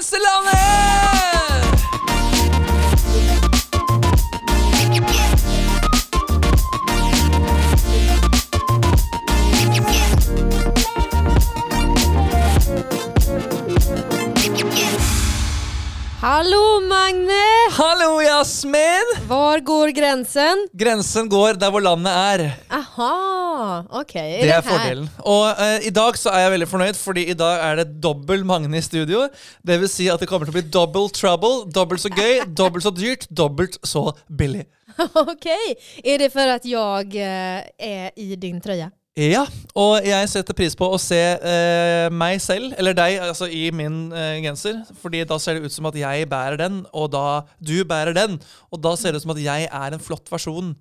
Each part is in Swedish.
Grenselandet! Var går gränsen? Grensen går der hvor landet er. Aha, okej. Det er här? fordelen. Og eh, i dag så er jeg veldig fornøyd, fordi i dag er det dobbel Magne i studio. Det vil si at det kommer å bli double trouble. Dobbelt så gøy, dobbelt så dyrt, dobbelt så billig. Okej, är det för att jag eh, är i din tröja? Ja, og jeg setter pris på å se eh, meg selv, eller deg, altså i min eh, genser. Fordi da ser det ut som at jeg bærer den, og da du bærer den. Og da ser det ut som at jeg er en flott versjon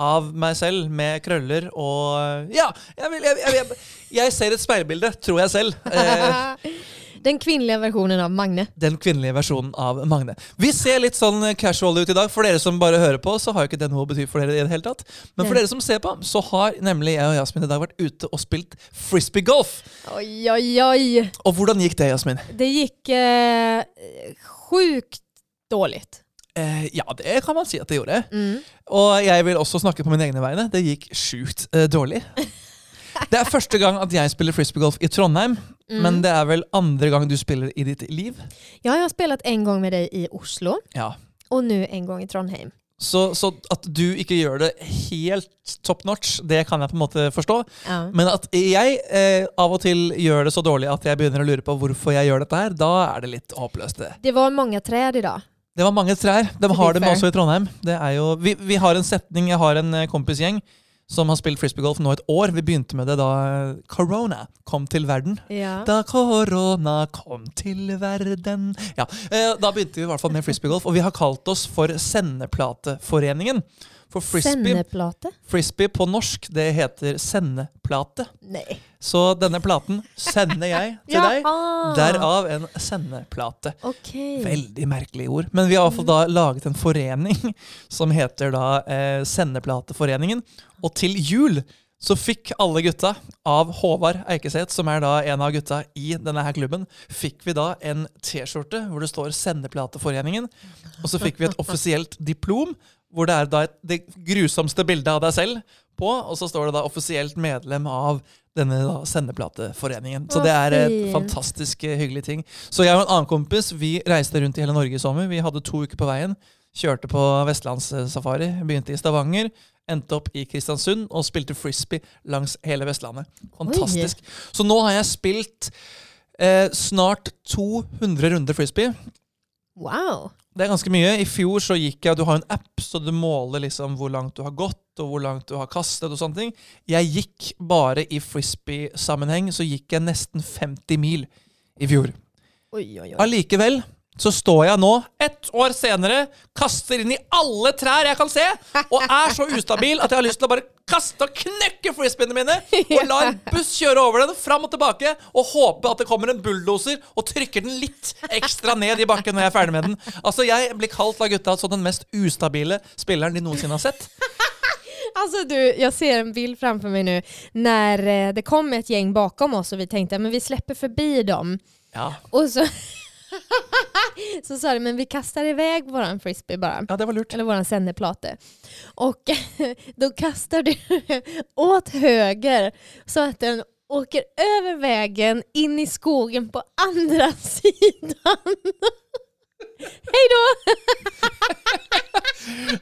av meg selv med krøller og Ja! Jeg, vil, jeg, jeg, jeg, jeg ser et speilbilde, tror jeg selv. Eh, Den kvinnliga versionen av Magne. den kvinnelige versjonen av Magne. Vi ser litt sånn casual ut i dag. For dere som bare hører på, så har jo ikke det noe å bety for dere i det hele tatt. Men for Nei. dere som ser på, så har nemlig jeg og Jasmin i dag vært ute og spilt frisbee golf. Oj, oj, oj. Og hvordan gikk det, Jasmin? Det gick eh, sjukt dåligt. Eh, ja, det kan man si at det gjorde. Mm. Og jeg vil også snakke på mine egne vegne. Det gikk sjukt eh, dårlig. Det er første gang at jeg spiller frisbeegolf i Trondheim, Mm. men det er vel andre gang du spiller i ditt liv? Ja, jag har spelat en gång med dig i Oslo Ja. och nu en gång i Trondheim. Så, så at du ikke gjør det helt top notch, det kan jeg på en måte forstå. Ja. Men at jeg eh, av og til gjør det så dårlig at jeg begynner å lure på hvorfor jeg gjør dette her, da er det litt håpløst. det. Det var många träd idag. Det var mange trær. De har dem fair. også i Trondheim. Det er jo, vi, vi har en setning, jeg har en eh, kompisgjeng som har spilt frisbeegolf nå et år. Vi begynte med det da eh, corona kom til verden. Ja. Da korona kom til verden Ja, eh, Da begynte vi i hvert fall med frisbeegolf, og vi har kalt oss for Sendeplateforeningen. For frisbee, Senneplate? frisbee på norsk, det heter sendeplate. Nej. Så denne platen sender jeg til deg. Jaha. Derav en sendeplate. Okej. Veldig merkelig ord. Men vi har i hvert fall da laget en forening som heter da eh, Sendeplateforeningen. Og til jul så fikk alle gutta av Håvard Eikeseth, som er da en av gutta i denne her klubben, fikk vi da en T-skjorte hvor det står Sendeplateforeningen. Og så fikk vi et offisielt diplom hvor det er da et, det grusomste bildet av deg selv på, og så står det da offisielt medlem av denne da sendeplateforeningen. Så det er et fantastisk eh, hyggelig ting. Så jeg og en annen kompis vi reiste rundt i hele Norge i sommer. Vi hadde to uker på veien. Kjørte på vestlandssafari. Begynte i Stavanger. Endte opp i Kristiansund og spilte frisbee langs hele Vestlandet. Fantastisk. Så nå har jeg spilt eh, snart 200 runder frisbee. Wow. Det er ganske mye. I fjor så gikk jeg Du har en app, så du måler liksom hvor langt du har gått, og hvor langt du har kastet og sånne ting. Jeg gikk bare i frisbee-sammenheng, så gikk jeg nesten 50 mil i fjor. Oj, oj, oi. Allikevel så står jeg nå, ett år senere, kaster inn i alle trær jeg kan se, og er så ustabil at jeg har lyst til å bare kaste og knekke frisbeene mine, og la en buss kjøre over den, fram og tilbake, og håpe at det kommer en bulldoser og trykker den litt ekstra ned i bakken når jeg er ferdig med den. Altså, jeg blir kalt av gutta som den mest ustabile spilleren de noensinne har sett. Alltså du, jag ser en bild framför mig nu när eh, det kom ett gäng bakom oss och vi tänkte men vi släpper förbi dem. Ja, Och så, så sa de men vi kastar iväg våran frisbee bara. ja det var lurt. Eller våran sendeplate. Och då kastar du åt höger så att den åker över vägen in i skogen på andra sidan. Hej då!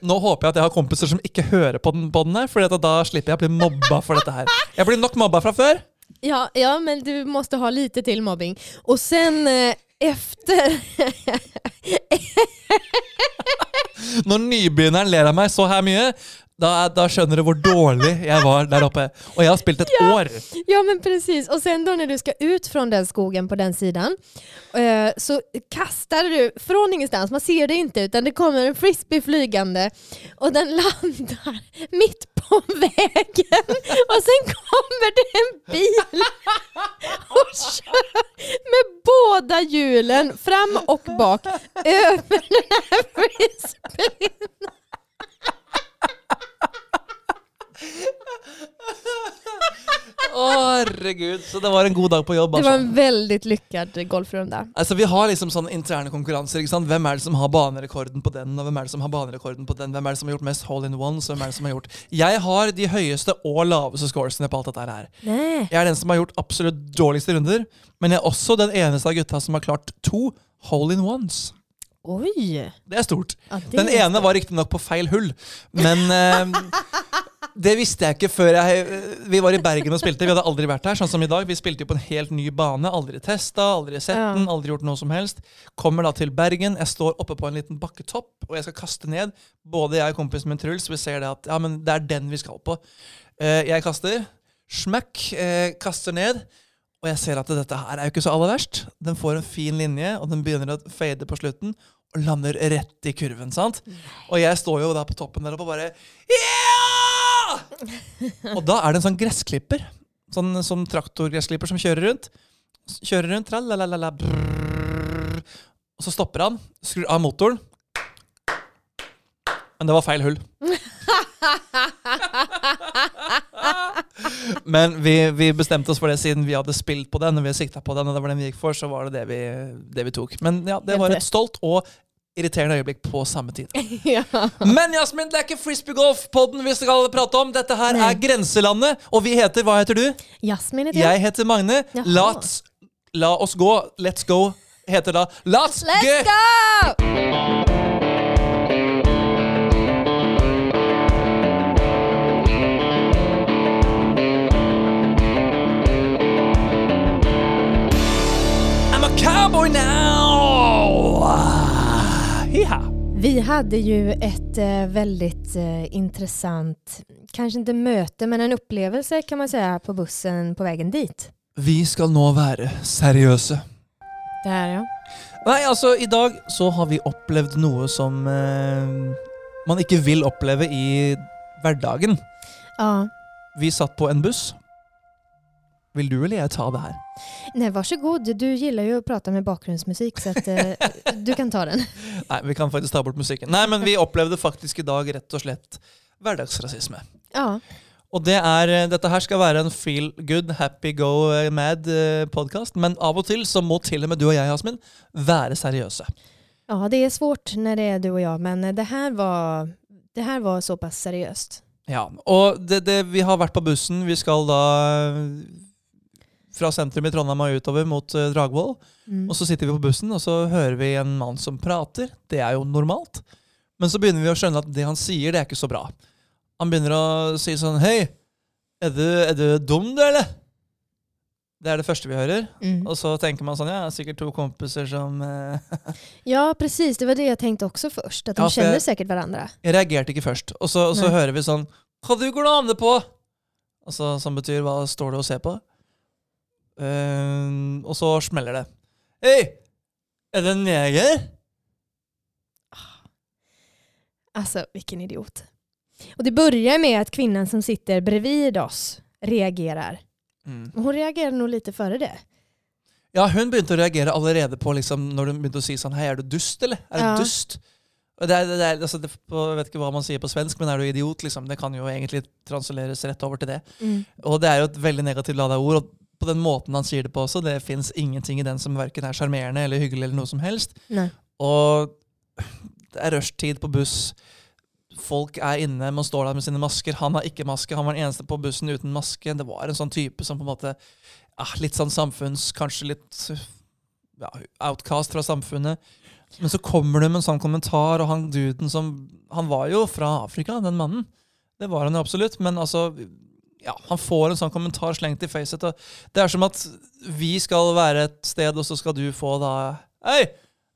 Nå håper jeg at jeg har kompiser som ikke hører på den, den her, for da slipper jeg å bli mobba for dette her. Jeg blir nok mobba fra før. Ja, ja, men du måste ha lite till mobbing. Och sen eh, efter... Når nybegynneren ler av meg så her mye, da, da skjønner du hvor dårlig jeg var der oppe. Og jeg har spilt et år. ja, men precis. Och sen då när du ska ut från den skogen på den sidan eh, så kastar du från ingenstans, man ser det inte, utan det kommer en frisbee flygande och den landar mitt på vägen. Och sen kommer det en bil och kör med båda hjulen fram och bak över den här frisbeen. Å, herregud. Så det var en god dag på jobb. Det var en väldigt lyckad golfrunda. Altså, vi har liksom sånne interne konkurranser. ikke sant? Hvem er det som har banerekorden på den, og hvem er det som har banerekorden på den? Hvem er det som har gjort mest hole in ones? og Hvem er det som har gjort Jeg har de høyeste og laveste scoresene på alt dette her. Nej. Jeg er den som har gjort absolutt dårligste runder, men jeg er også den eneste av gutta som har klart to hole in ones. Oj! Det er stort. Ja, det Den är ene var riktignok på feil hull, men eh, det visste jeg ikke før jeg Vi var i Bergen og spilte. Vi hadde aldri vært der, sånn som i dag. Vi jo på en helt ny bane. Aldri testa, aldri sett den, aldri gjort noe som helst. Kommer da til Bergen. Jeg står oppe på en liten bakketopp, og jeg skal kaste ned. Både jeg og kompisen min Truls vi ser det at ja, men det er den vi skal på. Eh, jeg kaster. Smack. Eh, kaster ned. Og jeg ser at dette her er jo ikke så aller verst. Den får en fin linje, og den begynner å fade på slutten. Og lander rett i kurven. sant? Og jeg står jo da på toppen der oppe og bare Ja! Og da er det en sånn gressklipper. Sånn, sånn traktorgressklipper som kjører rundt. Kjører rundt, tralalala, brrrr. og så stopper han, skrur av motoren. Men det var feil hull. Men vi, vi bestemte oss for det siden vi hadde spilt på den og vi sikta på den. og det var den vi gikk for, så var det det vi, det vi tok. Men ja, det var et stolt og irriterende øyeblikk på samme tid. ja. Men Jasmin, det er ikke frisbee golf-podden vi skal prate om. Dette her Nei. er Grenselandet, og vi heter Hva heter du? Jasmin heter jag. Jeg heter Magne. Lats, la oss gå. Let's go heter da Let's, Let's go! go! Cowboy now! Vi hade ju ett eh, väldigt eh, intressant, kanske inte möte, men en upplevelse kan man säga på bussen på vägen dit. Vi skal nå være seriøse. Där ja. Nei, altså, i dag så har vi opplevd noe som eh, man ikke vil oppleve i hverdagen. Ja, Vi satt på en buss. Vill du eller jeg ta det her? nej varsågod. Du gillar ju att prata med bakgrundsmusik så att eh, du kan ta den. Nei, vi kan faktisk ta bort musikken. Nei, men vi opplevde faktisk i dag rett og slett hverdagsrasisme. Ja, Og det er, eh, dette her skal være en feel good, happy go eh, mad podcast, men av og til så må til og med du og jeg, Jasmin, være seriøse. ja, det är svårt när det är du och jag, men det här var, det här var så pass seriöst. Ja, og det, det, vi har vært på bussen. Vi skal da eh, fra sentrum i Trondheim og utover mot eh, Dragvoll. Mm. Og så sitter vi på bussen, og så hører vi en mann som prater. Det er jo normalt. Men så begynner vi å skjønne at det han sier, det er ikke så bra. Han begynner å si sånn Hei, er du, er du dum, du, eller? Det er det første vi hører. Mm. Og så tenker man sånn, ja, sikkert to kompiser som eh, Ja, precis. Det var det jag tänkte också först. Att de Ja, känner jag- säkert varandra. Jeg reagerte ikke først. Og så, og så hører vi sånn Hva du går an det på? Altså, som betyr hva står du og ser på? Eh, og så smeller det. Hei! Er det en neger? Alltså, vilken idiot. Och det börjar med att kvinnan som sitter bredvid oss reagerar. Mm. Och Hon reagerar nog lite före det. Ja, hun begynte å reagere allerede på liksom, hun begynte å si sånn Hei, er du dust, eller? Er du Ja. dust? Og Det det er, altså, det, jeg vet ikke hva man sier på svensk, men er du idiot? liksom? Det kan jo egentlig transuleres rett over til det. Og det er jo et veldig negativt lada ord. På den måten han sier det på også, det fins ingenting i den som verken er sjarmerende eller hyggelig eller noe som helst. Nej. Og det er rushtid på buss. Folk er inne, man står der med sine masker. Han har ikke maske, han var den eneste på bussen uten maske. Det var en sånn type som på en måte ja, Litt sånn samfunns... Kanskje litt ja, outcast fra samfunnet. Men så kommer du med en sånn kommentar, og han duden som Han var jo fra Afrika, den mannen. Det var han jo absolutt. Men altså ja, Han får en sån kommentar slängt i facet. Och det är som att vi ska vara ett sted, och så ska du få da Hei!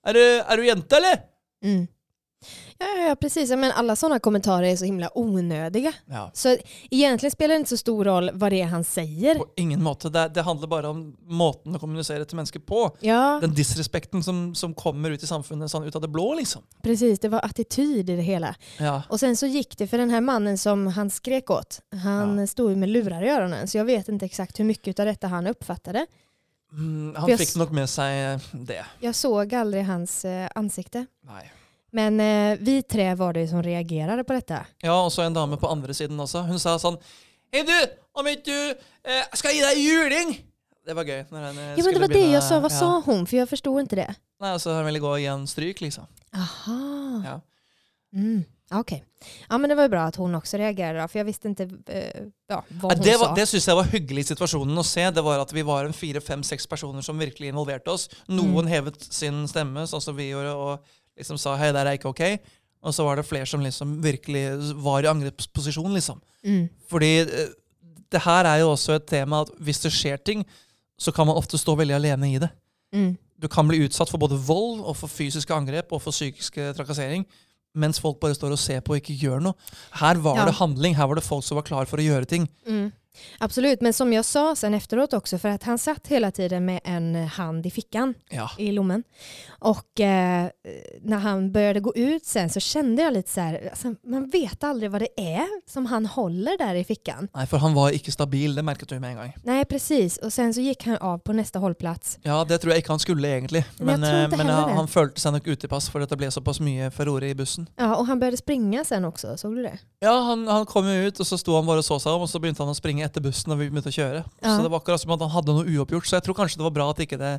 är du, er du jente, eller? Mm. Ja, ja, ja, precis. Ja, Men alla sådana kommentarer är så himla onödiga. Ja. Så egentligen spelar det inte så stor roll vad det är han säger. På ingen måte. Det, det handler bare om måten å kommunisere til mennesker på. Ja, Den disrespekten som, som kommer ut i samfunnet sånn ut av det blå, liksom. precis. Det var attityd i det hela. Ja. Och sen så gick det för den här mannen som han skrek åt. Han stod ju med lurar i öronen så jag vet inte exakt hur mycket av detta han uppfattade. Mm, han s- nok med seg det. Jag såg aldrig hans eh, ansikte. Nei. Men eh, vi tre var det som reagerade på detta. Ja, og så en dame på andre siden også. Hun sa sånn Hei, du! Om ikke du eh, skal gi deg juling! Det var gøy. Når han, eh, Ja, men det var det jag sa, vad ja. sa hon? För jag förstod inte det. Nei, altså, Han ville gå i en stryk, liksom. Aha. Ja. Mm. Okej. Ja men det var ju bra att hon också reagerade för jag visste inte eh, ja, vad Ja, hon det sa. var, det syns jeg var hyggelig i situasjonen å se. Det var at vi var en fire, fem, seks personer som virkelig involverte oss. Noen Mm. hevet sin stemme, sånn som vi gjorde, og liksom sa 'hei, det her er ikke ok'. Og så var det flere som liksom virkelig var i angrepsposisjon, liksom. Mm. Fordi eh, det her er jo også et tema at hvis det skjer ting, så kan man ofte stå veldig alene i det. Mm. Du kan bli utsatt for både vold og for fysiske angrep og for psykiske trakassering. Mens folk bare står og ser på og ikke gjør noe. Her var Ja. det handling. Her var det folk som var klar for å gjøre ting. Mm. Absolut, men som jag sa sen efteråt också, för att han satt hela tiden med en hand i fickan Ja. i lommen. Och eh, när han började gå ut sen så kände jag lite så här, alltså, man vet aldrig vad det är som han håller där i fickan. Nei, for han var ikke stabil. Det merket du med en gang. Nej, precis. Och sen så gick han av på nästa hållplats. Ja, Det tror jeg ikke han skulle, egentlig. Men Men, eh, ikke men heller han, det. han følte seg nok utilpass for at det ble såpass mye furore i bussen. Ja, och han började springa sen också, såg du det? Ja, han, han kom ut, og så sto han bare og så seg om, og så begynte han å springe etter bussen, og vi begynte å kjøre. Ja. Så det var akkurat som at han hadde noe uoppgjort. Så jeg tror kanskje det var bra at ikke det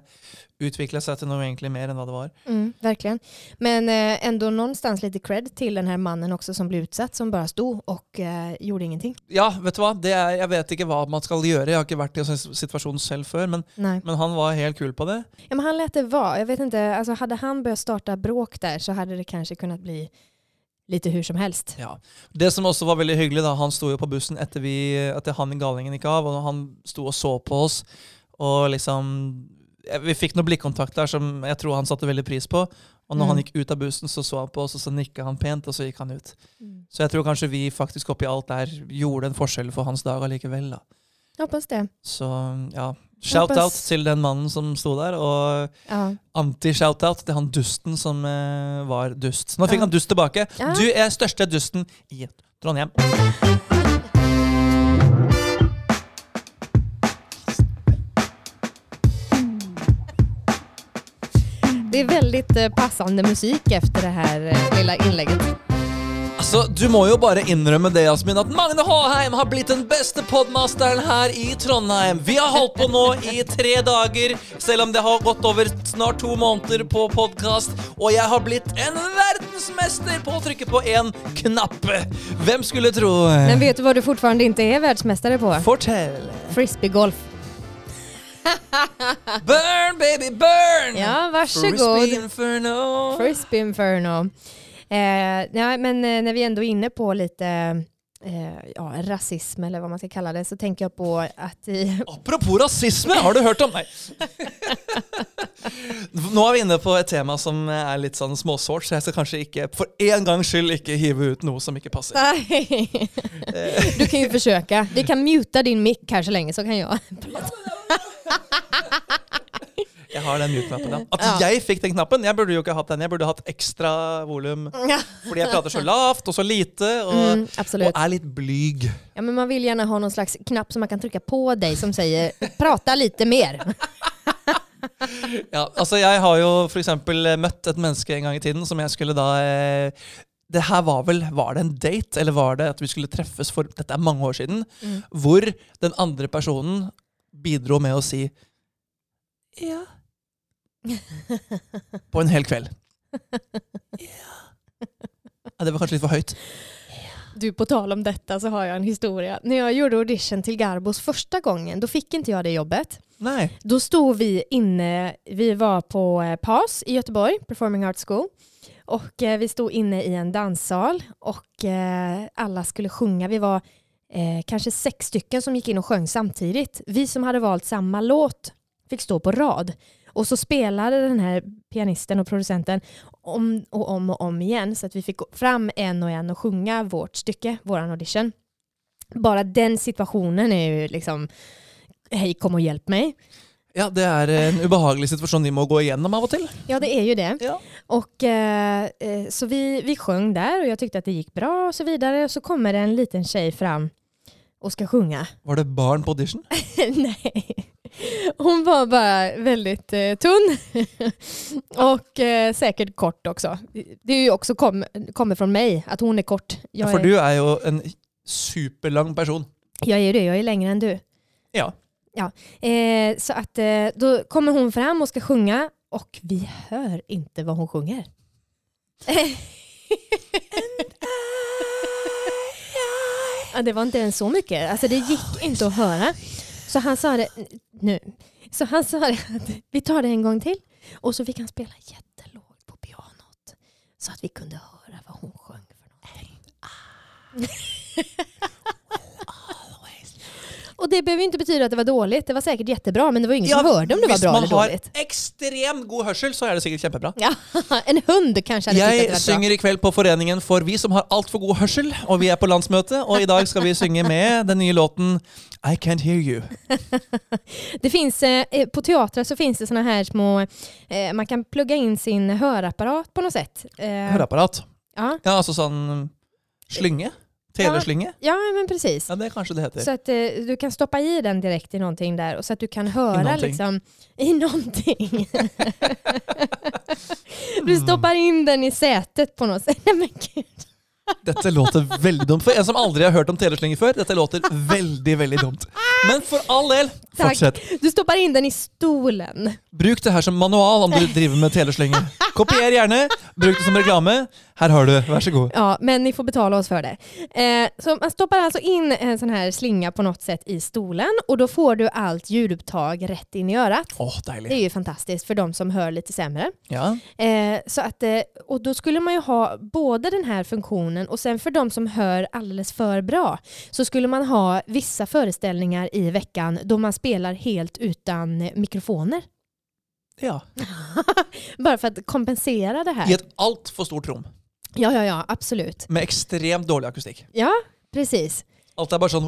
utvikla seg til noe egentlig mer enn hva det var. Mm, verkligen. Men eh, ändå någonstans lite cred till den här mannen också som blev utsatt, som bara stod och eh, gjorde ingenting. Ja, vet du hva? Det er, jeg vet ikke hva man skal gjøre. Jeg har ikke vært i en sånn situasjon selv før, men, Nej. men han var helt kul på det. Ja, men han lät det vara. Jag vet inte, alltså hade han börjat starta bråk där så hade det kanske kunnat bli lite hur som helst. Ja. Det som også var veldig hyggelig, da, han sto jo på bussen etter, vi, etter han i Galningen gikk av, og han sto og så på oss. Og liksom Vi fikk noe blikkontakt der som jeg tror han satte veldig pris på. Og når Mm. han gikk ut av bussen, så så han på oss, og så nikka han pent, og så gikk han ut. Så jeg tror kanskje vi faktisk oppi alt der gjorde en forskjell for hans dag allikevel. da. Hoppas det. Så ja, shout-out til den mannen som sto der, og Ja. anti-shout-out til han dusten som eh, var dust. Nå fikk Ja. han dust tilbake. Ja. Du er største dusten i Trondheim. Det är väldigt eh, passande musik efter det här eh, lilla inlägget. Altså, Du må jo bare innrømme det, Jasmin, at Magne Håheim har blitt den beste podmasteren her i Trondheim. Vi har holdt på nå i tre dager, selv om det har gått over snart to måneder på podkast. Og jeg har blitt en verdensmester på å trykke på én knapp. Hvem skulle tro? Men vet du vad du fortfarande inte är världsmästare på? Fortell. Frisbeegolf. Burn, baby, burn! Ja, varsågod. Frisbee Inferno. Frisbee Inferno. Eh, ja, men eh, när vi ändå är inne på lite eh, ja, rasism eller vad man ska kalla det så tänker jag på att i, Apropos rasisme, har du hørt om Nei. Nå er vi inne på et tema som er litt sånn småsårt, så jeg skal kanskje ikke for en gangs skyld ikke hive ut noe som ikke passer. Nej. Du kan ju försöka. Vi kan muta din mick här så länge så kan jag. Jeg har den mute-knappen, ja. At Ja. jeg fikk den knappen, jeg burde jo ikke hatt den. Jeg burde hatt ekstra volum. Ja, Fordi jeg prater så lavt og så lite, og, mm, og er litt blyg. Ja, men man vill gärna ha någon slags knapp som man kan trycka på dig som säger prata lite mer. Ja, altså Jeg har jo for eksempel møtt et menneske en gang i tiden som jeg skulle da eh, Det her var vel Var det en date, eller var det at vi skulle treffes for Dette er mange år siden. Mm. Hvor den andre personen bidro med å si Ja. På en hel kveld. Ja, det var kanskje litt for høyt. Du, på tal om detta så har jag en historia. När jag gjorde audition till Garbos första gången, då fick inte jag det jobbet. Nei. Då stod vi inne, vi var på eh, PAS i Göteborg, Performing Arts School. Och eh, vi stod inne i en danssal och eh, alla skulle sjunga. Vi var kanske sex stycken som gick in och sjöng samtidigt. Vi som hade valt samma låt fick stå på rad. Och så spelade den här pianisten och producenten om och om och om igen så att vi fick gå fram en och en och sjunga vårt stycke, våran audition. Bara den situationen är ju liksom, hej kom och hjälp mig. Ja, det er en ubehagelig situasjon de må gå igjennom av og til. Ja, det är ju det. Ja. Och, eh, eh, så vi, vi sjöng där och jag tyckte att det gick bra och så vidare. Och så kommer det en liten tjej fram och ska sjunga. Var det barn på audition? Nej, hon var bara väldigt eh, tunn och eh, säkert kort också. Det är ju också kom, kommer från mig, att hon är kort. Jag For är, du er jo en superlang person. Jag är ju det, jag är längre än du. Ja. Eh, så att eh, då kommer hon fram och ska sjunga och vi hör inte vad hon sjunger. ja, det var inte ens så mycket. Alltså det gick inte att höra. Så han sa det nu. Så han sa det att vi tar det en gång till. Och så fick han spela jättelågt på pianot. Så att vi kunde höra vad hon sjöng för någonting. Och det behöver inte betyda att det var dåligt. Det var säkert jättebra men det var ingen som hörde om det var bra man eller har dåligt. extremt god hørsel, så er det sikkert kjempebra. Ja, en hund kanske hade tyckt att det var synger i kveld på Foreningen for vi som har altfor god hørsel, og vi er på landsmøte. Og i dag skal vi synge med den nye låten I Can't Hear You. Det finns, eh, på teatrar så finns det såna här små, eh, man kan plugga in sin hörapparat på något sätt. Eh, Høreapparat. Ja, Ja, altså sånn slynge? TV-slynge? ja men precis. Ja, det kanskje det heter. Så att eh, du kan stoppa i den direkt i någonting där och så att du kan höra någonting. liksom i någonting. du stoppar in den i sätet på något sätt. Nej, men gud. Dette låter veldig dumt. For en som aldri har hørt om teleslynger før, dette låter veldig, veldig dumt. Men for all del, Tack. fortsett. Du stoppar in den i stolen. Bruk det her som manual om du driver med teleslynger. Kopier gjerne. Bruk det som reklame. Her har du. Vær så god. Ja, men ni får betala oss för det. Eh, så man stoppar alltså in en sån här slinga på något sätt i stolen och då får du allt ljudupptag rätt in i örat. Åh, Det är ju fantastiskt för de som hör lite sämre. Ja. Eh, så att, eh, och då skulle man ju ha både den här funktionen och sen för de som hör alldeles för bra så skulle man ha vissa föreställningar i veckan då man spelar helt utan mikrofoner. ja. Bara för att kompensera det I här. et altfor stort rom. Ja, ja, ja, absolut. Med ekstremt dårlig akustikk. Ja, precis. Alt er bare sånn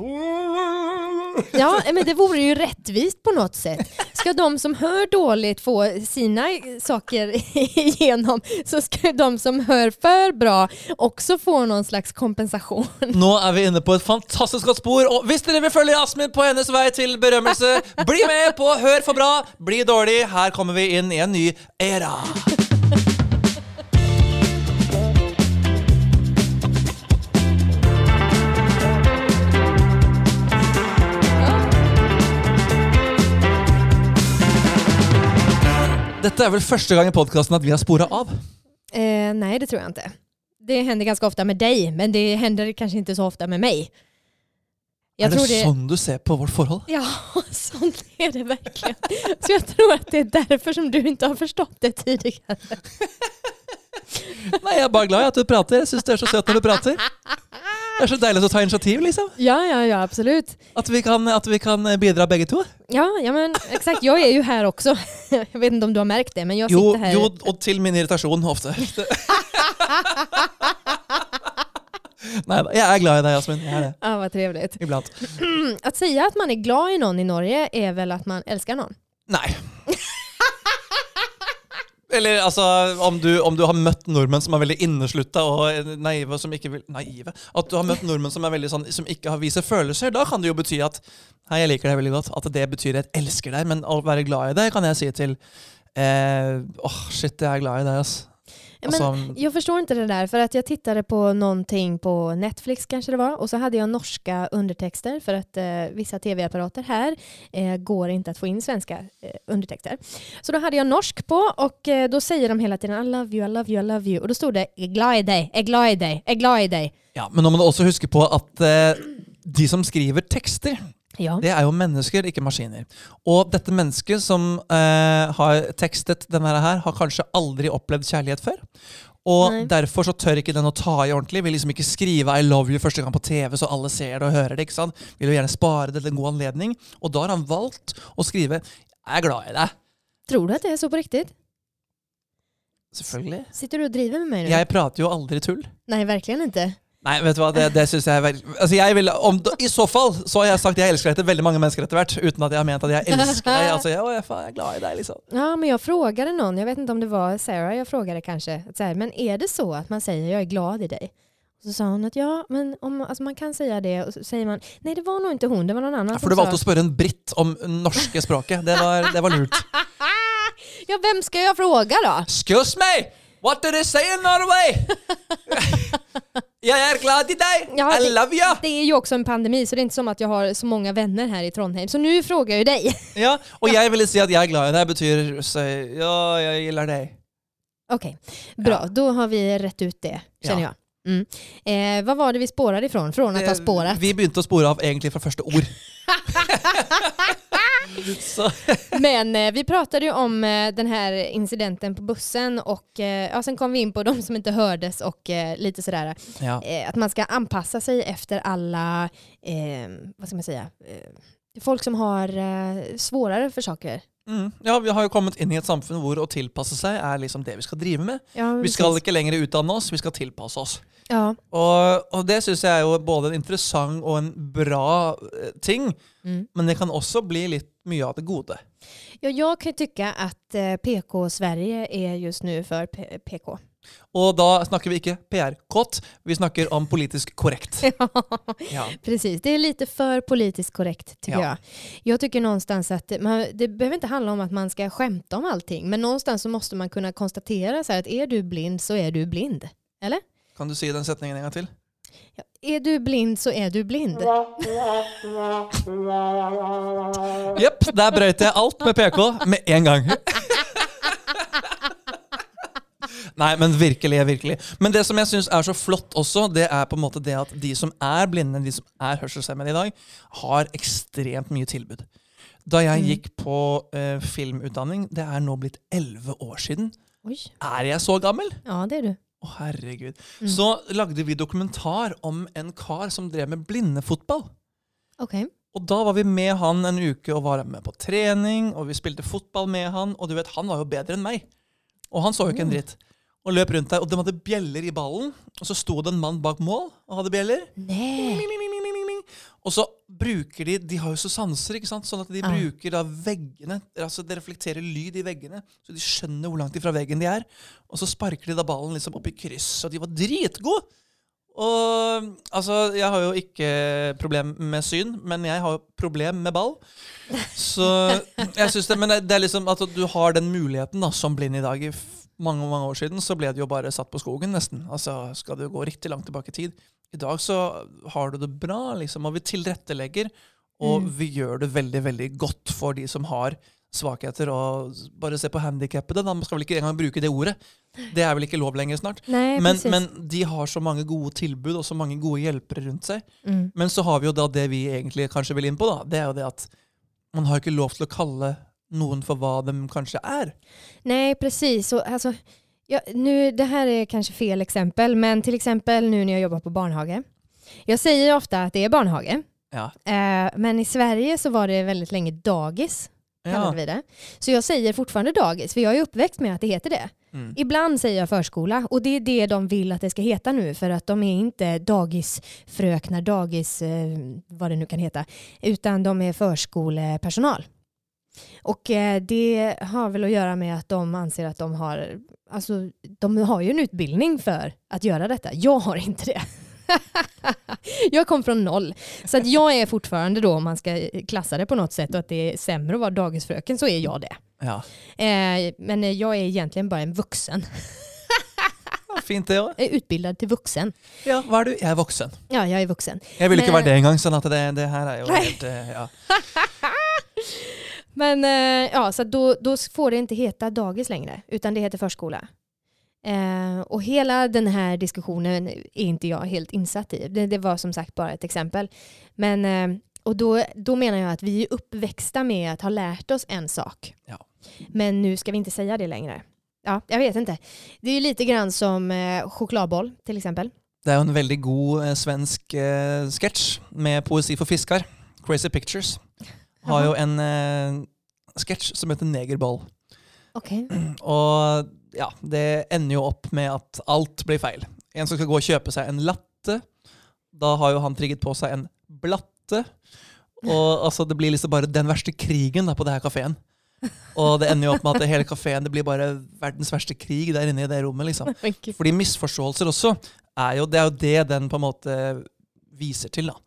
Ja, men det vore ju rättvist på något sätt. Ska de som hör dåligt få sina saker igenom så ska de som hör för bra också få någon slags kompensation. Nu är vi inne på ett fantastiskt gott spår och visst ni vill följa Asmin på hennes väg till berömmelse, bli med på Hör för bra, bli dålig. Här kommer vi in i en ny era. Dette er vel første gang i podkasten at vi har spora av. Eh, nej, det tror jag inte. Det händer ganska ofta med dig, men det händer kanske inte så ofta med mig. Jag er det, det... sånn du ser på vårt forhold? Ja, sånt är det verkligen. Så jag tror att det är därför som du inte har förstått det tidigare. Nei, Jeg er bare glad i at du prater. Jeg syns du er så søt når du prater. Det er så deilig å ta initiativ, liksom. Ja, ja, ja, absolut. At vi kan, at vi kan bidra begge to. Ja, ja men exakt. Jag är ju här också. Jag vet inte om du har märkt det, men jag Jo, sitter här. jo, og til min irritasjon ofte. Nei da, jeg er glad i deg, Jasmin. Jeg er det. Ja, vad trevligt. Iblant. Att säga att man är glad i någon i Norge är väl att man älskar någon? Nei. Eller alltså om du, om du har mött norrmän som är väldigt inneslutta och naiva som inte vill... Naiva? Att du har mött norrmän som är väldigt sån, som inte har visat känslor, då kan det ju betyda att, nej jag liker dig väldigt gott. Att det betyder jag älskar dig, Men att vara glad i dig kan jag säga till, eh, Åh, shit, jag är glad i dig alltså. Ja, Men Altså, jag förstår inte det där, för att jag tittade på någonting på Netflix kanske det var, och så hade jag norska undertexter för att eh, vissa tv-apparater här eh, går inte att få in svenska eh, undertexter. Så då hade jag norsk på och eh, då säger de hela tiden I love you, I love you, I love you. Och då stod det jag är glad i dig, jag är glad i dig, jag är glad i dig. ja, men nå må du også huske på at eh, de som skriver tekster, Ja. det er jo mennesker, ikke maskiner. Og dette mennesket som eh, har tekstet denne her, har kanskje aldri opplevd kjærlighet før. Og Nei. derfor så tør ikke den å ta i ordentlig. Vil liksom ikke skrive 'I love you' første gang på TV, så alle ser det og hører det. ikke sant? Vil jo gjerne spare det til en god anledning. Og da har han valgt å skrive 'Jeg er glad i deg'. Tror du att det är så på riktigt? Selvfølgelig. Sitter du och driver med mig nu? Jeg prater jo aldri tull. Nej, verkligen inte. Nei, vet du hva, det, det synes jeg er veldig altså jeg vil, om, I så fall så har jeg sagt jeg elsker deg til veldig mange mennesker etter hvert, uten at jeg har ment at jeg elsker deg. Altså, jeg, å, jeg, faen, jeg er glad i deg, liksom. Ja, men jag frågade någon, jag vet inte om det var Sarah jag frågade kanske, att så här, men är det så att man säger jag är glad i dig? Så sa hon att ja, men om, alltså man kan säga det och så säger man nej det var nog inte hon, det var någon annan Ja, som for du valgte å sa. spørre en britt om norske språket. Det var, det var lurt. Ja, vem ska jag fråga då? Excuse me! What did they say in Norway? Jag är glad i dig! Ja, I det- love you! Det är ju också en pandemi så det är inte som att jag har så många vänner här i Trondheim. Så nu frågar jag ju dig. Ja, och jag ville säga att jag är glad dig betyder säg ja, jag gillar dig. Okej, bra. Ja. Då har vi rätt ut det, känner Ja. jag. Mm. Eh, vad var det vi spårade ifrån? Från att ha spårat? Vi begynte att spåra av egentligen från första ord. Men eh, vi pratade ju om eh, den här incidenten på bussen och eh, ja, sen kom vi in på de som inte hördes och eh, lite sådär ja. eh, att man ska anpassa sig efter alla, eh, vad ska man säga, eh, folk som har eh, svårare för saker. Mm. ja, vi har ju kommit in i ett samfunn hvor å tilpasse seg er liksom det vi skal drive med. Ja, Vi skal ikke lenger utdanne oss, vi skal tilpasse oss. Ja. Og, og det syns jeg er jo både en interessant og en bra eh, ting, Mm. men det kan også bli litt mye av det gode. ja, jag kan tycka att eh, PK-Sverige är just nu för PK. Og da snakker vi ikke PR-kåt, vi snakker om politisk korrekt. Ja. Precis, det är lite för politiskt korrekt tycker Ja. jag. Jag tycker någonstans att man, det behöver inte handla om att man ska skämta om allting, men någonstans så måste man kunna konstatera så här att är du blind så är du blind. Eller? Kan du si den setningen en gang til? Ja, är du blind så är du blind. Jepp, der brøt jeg alt med PK med en gang. Nei, men virkelig, virkelig. Men det som jeg syns er så flott også, det er på en måte det at de som er blinde, de som er hørselshemmede i dag, har ekstremt mye tilbud. Da jeg Mm. gikk på eh, filmutdanning, det er nå blitt elleve år siden. Oj, Er jeg så gammel? ja det är du. Å, herregud. Mm. Så lagde vi dokumentar om en kar som drev med blindefotball. Okej. Og da var vi med han en uke og var med på trening, og vi spilte fotball med han, og du vet, han var jo bedre enn meg. Og han så jo ikke en dritt. Og løp rundt der, og de hadde bjeller i ballen, og så sto det en mann bak mål og hadde bjeller. Ming, ming, ming, ming. Og så bruker de De har jo så sanser, ikke sant? sånn at de Ja. bruker da veggene altså Det reflekterer lyd i veggene, så de skjønner hvor langt ifra veggen de er. Og så sparker de da ballen liksom opp i kryss, og de var dritgode! Og altså, jeg har jo ikke problem med syn, men jeg har jo problem med ball. Så jeg synes det, Men det er liksom at du har den muligheten da, som blind i dag. I mange mange år siden så ble det jo bare satt på skogen, nesten. Altså, Skal du gå riktig langt tilbake i tid. I dag så har du det bra, liksom, og vi tilrettelegger. Og Mm. vi gjør det veldig veldig godt for de som har svakheter. Og bare se på handikappede. Man skal vel ikke engang bruke det ordet. Det er vel ikke lov lenger snart. Nej, Men, men de har så mange gode tilbud og så mange gode hjelpere rundt seg. Mm. Men så har vi jo da det vi egentlig kanskje vil inn på, da. Det er jo det at man har ikke lov til å kalle noen for hva de kanskje er. Nej, precis. Och, alltså, ja, nu, det här är kanske fel exempel, men till exempel nu när jag jobbar på barnhage. Jag säger ofta att det är barnhage, Ja. eh, men i Sverige så var det väldigt länge dagis, kallade Ja. vi det. Så jag säger fortfarande dagis, för jag är uppväxt med att det heter det. Mm. Ibland säger jag förskola och det är det de vill att det ska heta nu för att de är inte dagisfröknar, dagis, eh, vad det nu kan heta, utan de är förskolepersonal. Och eh, det har väl att göra med att de anser att de har, alltså de har ju en utbildning för att göra detta. Jag har inte det. jag kom från noll. Så att jag är fortfarande då, om man ska klassa det på något sätt, och att det är sämre att vara dagisfröken så är jag det. ja. Eh, men eh, jag är egentligen bara en vuxen. Fint, det. Jag är utbildad till vuxen. Ja, hva er du? Jeg er voksen. Ja, jag är vuxen. Jeg vil ikke Men- være det engang, sånn at det, det her er jo Nei. helt ja. Men eh, ja, så då, då får det inte heta dagis längre, utan det heter förskola. Eh, och hela den här diskussionen är inte jag helt insatt i. Det, det var som sagt bara ett exempel. Men, eh, och då, då menar jag att vi är uppväxta med att ha lärt oss en sak. Ja. Men nu ska vi inte säga det längre. Ja, jag vet inte. Det är lite grann som eh, chokladboll till exempel. Det jo en veldig god eh, svensk eh, sketsj med poesi for fiskar. Crazy Pictures har jo en eh, sketsj som heter Negerball. Okej. Og ja, det ender jo opp med at alt blir feil. En som skal gå og kjøpe seg en latte. Da har jo han trigget på seg en blatte. Og altså, det blir liksom bare den verste krigen da, på det her kafeen. Og det ender jo opp med at hele kafeen det blir bare verdens verste krig der inne i det rommet. liksom. Fordi misforståelser også er jo, det er jo det den på en måte viser til. da.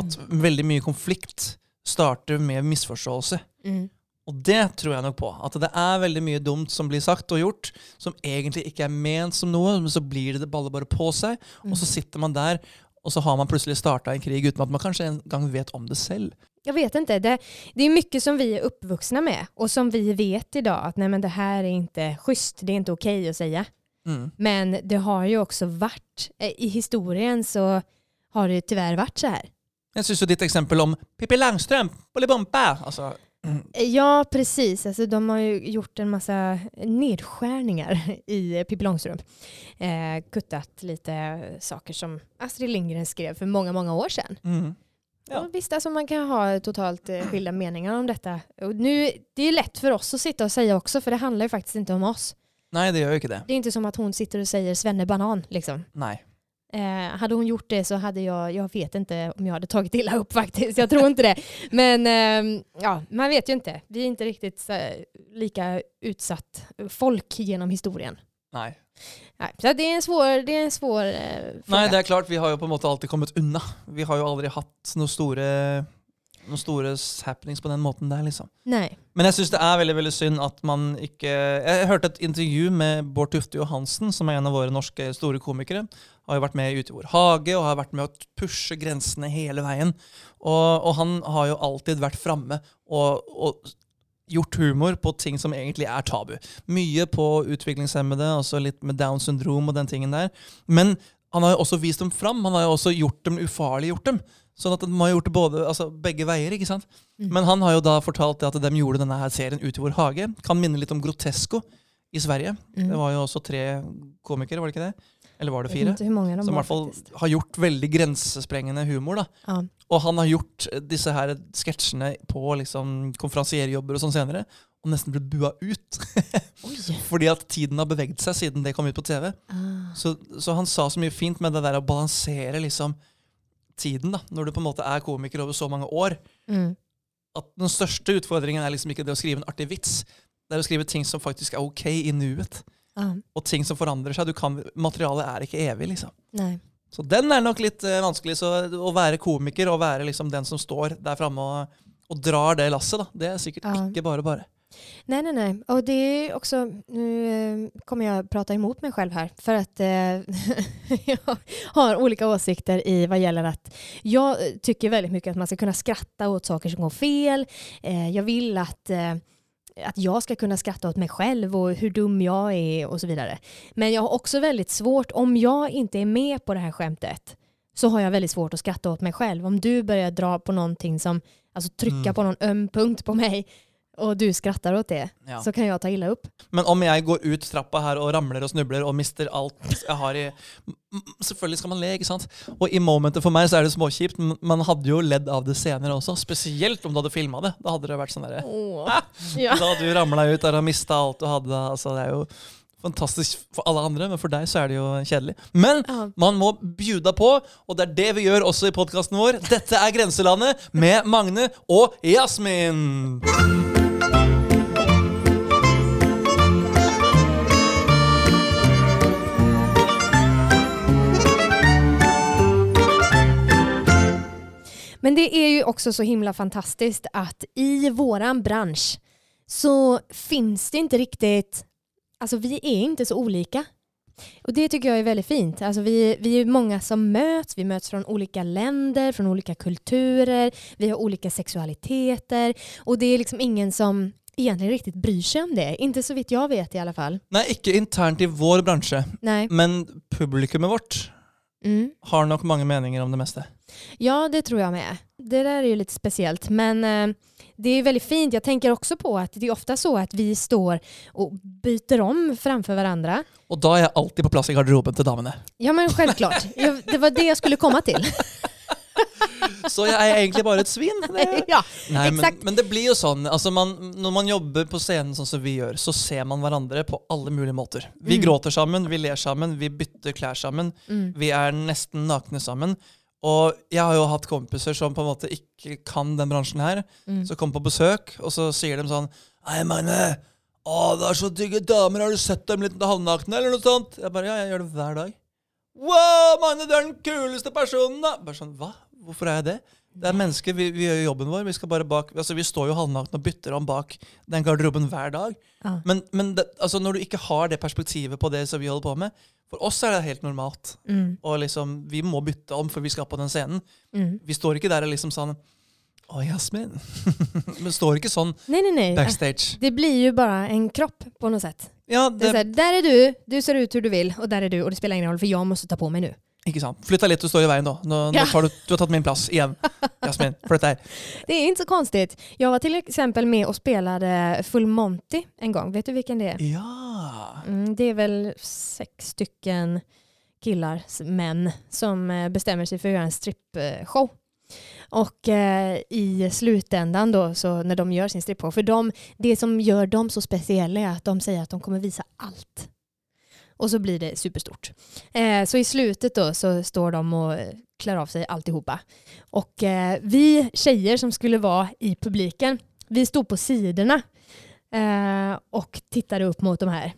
At veldig mye konflikt starter med misforståelse. Mm. Og det tror jeg nok på. At det er veldig mye dumt som blir sagt og gjort, som egentlig ikke er ment som noe, men så blir det baller bare på seg, og så sitter man der, og så har man plutselig starta en krig uten at man kanskje en gang vet om det selv. Jag vet inte. Det, det är mycket som vi är uppvuxna med och som vi vet idag att nej men det här är inte schysst, det är inte okej att säga. Mm. Men det har ju också varit, eh, i historien så har det tyvärr varit så här. Jeg syns ditt eksempel om Pippi Langstrømp, Bolibompa altså, Ja, precis. Alltså, de har ju gjort en massa nedskärningar i Pippi Långstrump. Eh, kuttat lite saker som Astrid Lindgren skrev för många, många år sedan. mm. Ja. Och visst, alltså man kan ha totalt eh, skilda meningar om detta. Och nu, det är lätt för oss att sitta och säga också, för det handlar ju faktiskt inte om oss. Nei, det gjør jo ikke det. Det är inte som att hon sitter och säger Svenne Banan. Liksom. Nei. Eh, hade hon gjort det så hade jag, jag vet inte om jag hade tagit illa upp faktiskt. Jag tror inte det. Men eh, ja, man vet ju inte. Vi är inte riktigt här, lika utsatt folk genom historien. Nei. Nej, så det är en svår, det är en svår eh, fråga. Nei, det er klart, vi har jo på en måte alltid kommet unna. Vi har jo aldri hatt noen store, noen store happenings på den måten der, liksom. Nej. Men jeg syns det er veldig veldig synd at man ikke Jeg hørte et intervju med Bård Tufte Johansen, som er en av våre norske store komikere. Har jo vært med i Ute i vår hage og har vært med å pushe grensene hele veien. Og, og han har jo alltid vært framme og, og gjort humor på ting som egentlig er tabu. Mye på utviklingshemmede, også litt med Down syndrom og den tingen der. Men han har jo også vist dem fram. Han har jo også gjort dem ufarliggjort dem. Sånn at de har gjort det både, altså begge veier. ikke sant? Mm. Men han har jo da fortalt det at de gjorde denne her serien Ut i vår hage. Kan minne litt om Grotesco i Sverige. Mm. Det var jo også tre komikere, var det ikke det? Eller var det fire? inte hur många de Som i hvert fall har gjort veldig grensesprengende humor. da. Ja. Og han har gjort disse her sketsjene på liksom konferansierjobber og sånn senere, og nesten blitt bua ut. Fordi at tiden har beveget seg siden det kom ut på TV. Ah. Så, så han sa så mye fint med det der å balansere liksom tiden, da, når du på en måte er komiker over så mange år. Mm. At den største utfordringen er liksom ikke det å skrive en artig vits. Det er å skrive ting som faktisk er ok i nuet. Ja. Og ting som forandrer seg. Du kan, materialet er ikke evig, liksom. Nej. Så den er nok litt eh, vanskelig. Så å være komiker og være liksom den som står der framme og, og drar det lasset, da, det er sikkert Ja. ikke bare bare. Nej, nej, nej. Och det är också, nu eh, kommer jag prata emot mig själv här, för att eh, jag har olika åsikter i vad gäller att jag tycker väldigt mycket att man ska kunna skratta åt saker som går fel. Eh, jag vill att eh, att jag ska kunna skratta åt mig själv och hur dum jag är och så vidare. Men jag har också väldigt svårt, om jag inte är med på det här skämtet, så har jag väldigt svårt att skratta åt mig själv. Om du börjar dra på någonting som, alltså trycka Mm. på någon öm punkt på mig och du skrattar åt det, Ja. så kan jag ta illa upp. Men om jeg går ut trappa her og ramler og snubler og mister alt jeg har i Selvfølgelig skal man le, sant? Og i momentet for meg så er det småkjipt, men man hadde jo ledd av det senere også. Spesielt om du hadde filma det. Da hadde det vært sånn derre Ja. Da hadde du ramla ut der og mista alt du hadde. Altså, det er jo fantastisk for alle andre, men for deg så er det jo kjedelig. Men Ja. man må bjuda på, og det er det vi gjør også i podkasten vår. Dette er Grenselandet med Magne og Jasmin. Men det är ju också så himla fantastiskt att i våran bransch så finns det inte riktigt, alltså vi är inte så olika. Och det tycker jag är väldigt fint. Alltså vi, vi är många som möts, vi möts från olika länder, från olika kulturer, vi har olika sexualiteter och det är liksom ingen som egentligen riktigt bryr sig om det. Inte så vitt jag vet i alla fall. Nei, ikke internt i vår bransje, Nej. men publikummet vårt Mm. har nok mange meninger om det meste. Ja, det tror jag med. Det där är ju lite speciellt. Men eh, det är väldigt fint. Jag tänker också på att det är ofta så att vi står och byter om framför varandra. Og da er jeg alltid på plass i garderoben til damene. Ja, men självklart. Jag, det var det jag skulle komma till. Så jeg er egentlig bare et svin. Ja, Nei, men, men det blir jo sånn. Altså man, når man jobber på scenen sånn som vi gjør, så ser man hverandre på alle mulige måter. Vi Mm. gråter sammen, vi ler sammen, vi bytter klær sammen. mm. Vi er nesten nakne sammen. Og jeg har jo hatt kompiser som på en måte ikke kan den bransjen her. Mm. Så kommer på besøk, og så sier de sånn Hei, Magne. Å, det er så digge damer. Har du sett dem litt halvnakne, eller noe sånt? Jeg bare, ja, jeg gjør det hver dag. Wow, Magne, du er den kuleste personen, da! Bare sånn, hva? Hvorfor er jeg det? Det er mennesker, vi, vi gjør jobben vår. Vi, skal bare bak, altså vi står jo halvnakne og bytter om bak den garderoben hver dag. Ja. Men, men det, altså når du ikke har det perspektivet på det som vi holder på med For oss er det helt normalt. Mm. Og liksom, Vi må bytte om for vi skal på den scenen. Mm. Vi står ikke der og liksom sånn Å, Jasmin. Men står ikke sånn Nej, nej, nej. backstage. Det blir ju bara en kropp på något sätt. Ja, Det är så det, här, där är du, du ser ut hur du vill och där är du och det spelar ingen roll för jag måste ta på mig nu. Ikke sant. Flytt deg litt, du står i veien nå. Nå, nå Ja. tar du, du har tatt min plass igjen. Jasmin, flytt deg. Det är inte så konstigt. Jag var till exempel med och spelade Full Monty en gång. Vet du vilken det är? Ja. Mm, det är väl sex stycken killar, män, som eh, bestämmer sig för att göra en strippshow. Och eh, i slutändan då, så när de gör sin strippshow, för de, det som gör dem så speciella är att de säger att de kommer visa allt. Och så blir det superstort. Eh, så i slutet då så står de och klär av sig alltihopa. Och eh, vi tjejer som skulle vara i publiken, vi stod på sidorna eh, och tittade upp mot de här.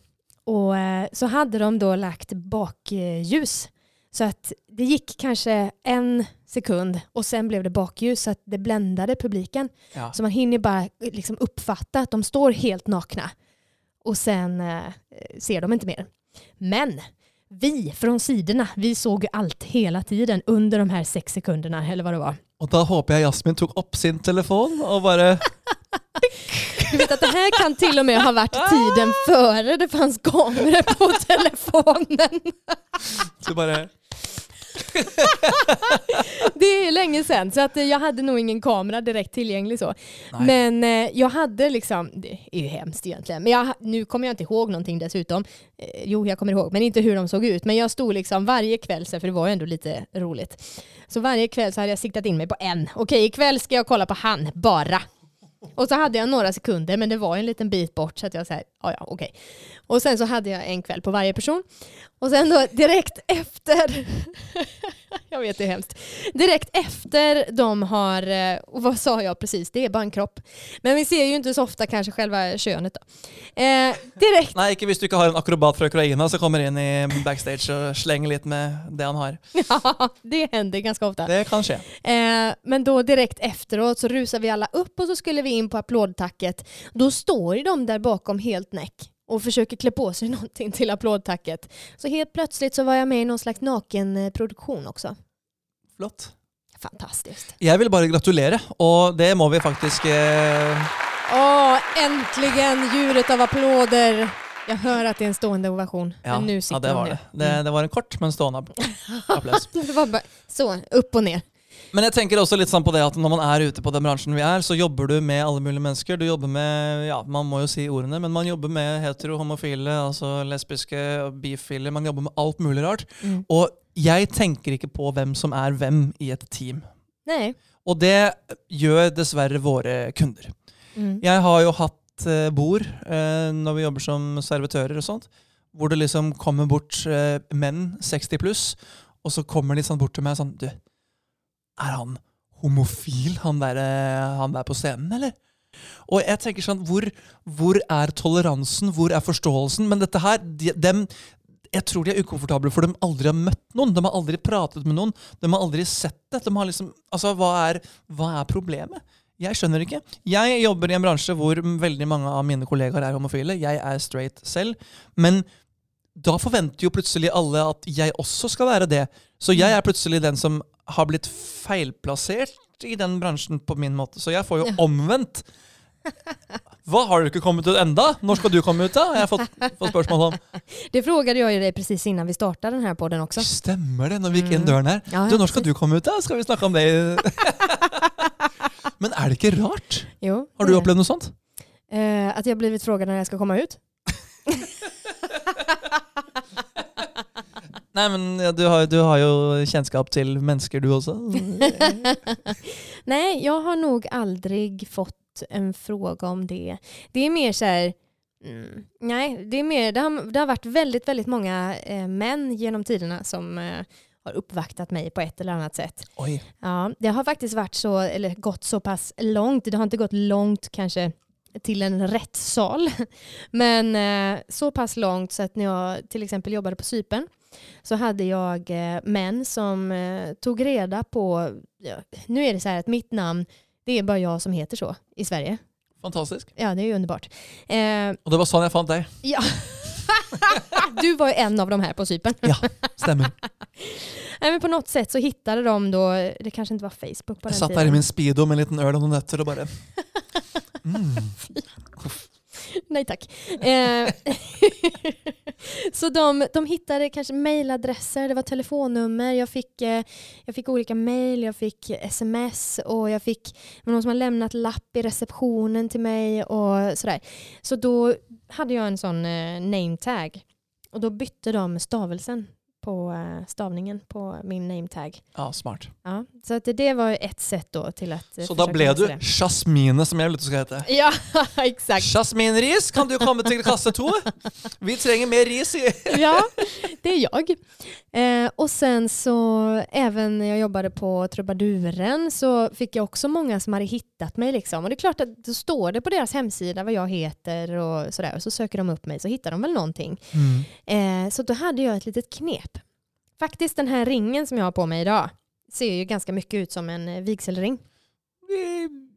Och eh, så hade de då lagt bakljus. Så att det gick kanske en sekund och sen blev det bakljus så att det bländade publiken. ja. Så man hinner bara liksom uppfatta att de står helt nakna. Och sen eh, ser de inte mer. Men vi från sidorna, vi såg allt hela tiden under de här sex sekunderna eller vad det var. Og da håper jeg Jasmin tok opp sin telefon og bare Du vet att det här kan till och med ha varit tiden före det fanns kameror på telefonen. Så bare Det är länge sedan så att eh, jag hade nog ingen kamera direkt tillgänglig så. Nei. Men eh, jag hade liksom, det är ju hemskt egentligen, men jag, nu kommer jag inte ihåg någonting dessutom. Eh, jo, jag kommer ihåg, men inte hur de såg ut. Men jag stod liksom varje kväll, för det var ju ändå lite roligt. Så varje kväll så hade jag siktat in mig på en. Okej, ikväll ska jag kolla på han, bara. Och så hade jag några sekunder, men det var en liten bit bort så att jag säger, ja ja, okej. Och sen så hade jag en kväll på varje person. Och sen då direkt efter, jag vet det är hemskt, direkt efter de har, eh, och vad sa jag precis, det är bara en kropp. Men vi ser ju inte så ofta kanske själva könet då. Eh, direkt, Nei, ikke hvis du ikke har en akrobat fra Ukraina som kommer inn i backstage og slenger litt med det han har. ja, det händer ganska ofta. Det kan skje. Eh, men då direkt efteråt så rusar vi alla upp och så skulle vi in på applådtacket. Då står ju de där bakom helt näck och försöker klä på sig någonting till applådtacket. Så helt plötsligt så var jag med i någon slags nakenproduktion också. Flott. Fantastiskt. Jeg vil bare gratulere, og det må vi faktisk eh, Åh, äntligen ljudet av applåder. Jag hör att det är en stående ovation. ja, men nu ja, sitter det de var det. det. Det var en kort, men stående applaus. Det var bara så, upp och ner. Men jeg tenker også litt sånn på det at når man er ute på den bransjen vi er, så jobber du med alle mulige mennesker. Du jobber med, ja, man må jo si ordene, men man jobber med hetero, homofile, altså lesbiske, bifile. Man jobber med alt mulig rart. Mm. Og jeg tenker ikke på hvem som er hvem i et team. Nej. Og det gjør dessverre våre kunder. Mm. Jeg har jo hatt eh, bord eh, når vi jobber som servitører og sånt, hvor det liksom kommer bort eh, menn 60 pluss, og så kommer de sånn bort til meg sånn Du, er han homofil, han der, eh, han der på scenen, eller? Og jeg tenker sånn, hvor, hvor er toleransen, hvor er forståelsen? Men dette her, de, dem, jeg tror de er ukomfortable for de aldri har møtt noen. De har aldri pratet med noen. De har aldri sett det. De har liksom, altså, hva er, hva er problemet? Jeg skjønner ikke. Jeg jobber i en bransje hvor veldig mange av mine kollegaer er homofile. Jeg er straight selv. Men da forventer jo plutselig alle at jeg også skal være det. Så jeg er plutselig den som har blitt feilplassert i den bransjen på min måte. Så jeg får jo Ja. omvendt. Hva, har du ikke kommet ut enda? Når skal du komme ut da? Har jeg fått, fått spørsmål om. Det frågade jag ju dig precis innan vi startade den här podden också. Stemmer det, når vi gikk inn Mm. døren her. Ja, Du, skal precis. du komme ut da? Skal vi snakke om det? Men er det ikke rart? Jo, Har du är. opplevd noe sånt? Eh, att jag blivit frågad när jag ska komma ut? Nei, men ja, du, har, du har jo kjennskap til mennesker, du også. Nej, jag har nog aldrig fått en fråga om det. Det är mer så här, mm, nej, det är mer, det har, det har varit väldigt, väldigt många eh, män genom tiderna som eh, har uppvaktat mig på ett eller annat sätt. Oi. Ja, det har faktiskt varit så, eller gått så pass långt, det har inte gått långt kanske till en rättssal. Men eh, så pass långt så att när jag till exempel jobbade på Sypen så hade jag eh, män som eh, tog reda på, ja, nu är det så här att mitt namn, det är bara jag som heter så i Sverige. Fantastisk. Ja, det är ju underbart. Eh, Och det var sån jag fann dig. ja. du var ju en av de här på Sypen. Ja, stämmer. Nej, men på något sätt så hittade de då, det kanske inte var Facebook på Jag den satt tiden. där i min Speedo med en liten öl och nötter och bara... Mm. Nej tack. Eh, så de, de hittade kanske mejladresser, det var telefonnummer, jag fick, eh, jag fick olika mejl, jag fick sms och jag fick det var någon som har lämnat lapp i receptionen till mig och sådär. Så då hade jag en sån eh, name tag och då bytte de stavelsen på eh, stavningen på min name tag. Ja, smart. Ja, så att det var ett sätt då till att eh, Så då blev du. Jasmine, som jag vill att du ska heta. Ja, exakt. Jasmin Ris, kan du komma till klasse 2? Vi tränger mer ris ja, det är jag. Eh, och sen så även när jag jobbade på Trubaduren så fick jag också många som hade hittat mig. Liksom. Och det är klart att då står det på deras hemsida vad jag heter och sådär. Och så söker de upp mig så hittar de väl någonting. Eh, så då hade jag ett litet knep. Faktiskt den här ringen som jag har på mig idag ser ju ganska mycket ut som en eh, vigselring.